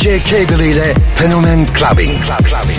DJ Cable ile Fenomen Clubbing. Club Clubbing.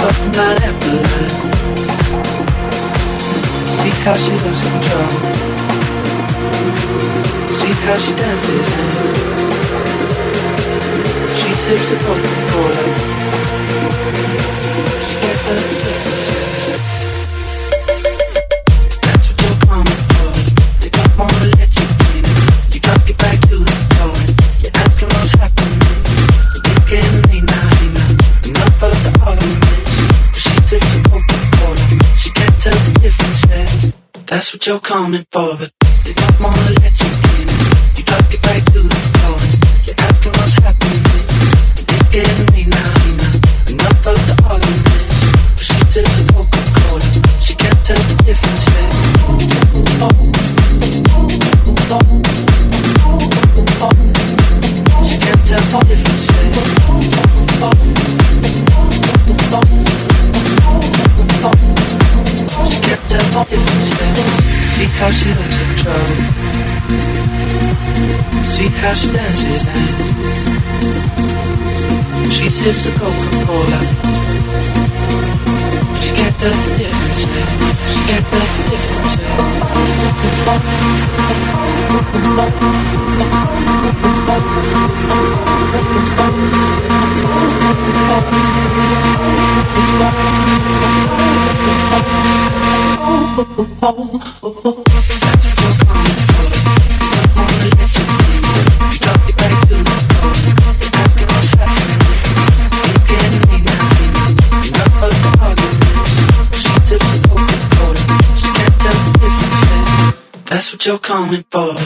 But not. See how she loses. See how she dances she sips a Coca-Cola. She gets up and you're coming for, but they don't wanna let you sips of Coca-Cola. She can't the you're coming for.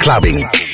Clubbing.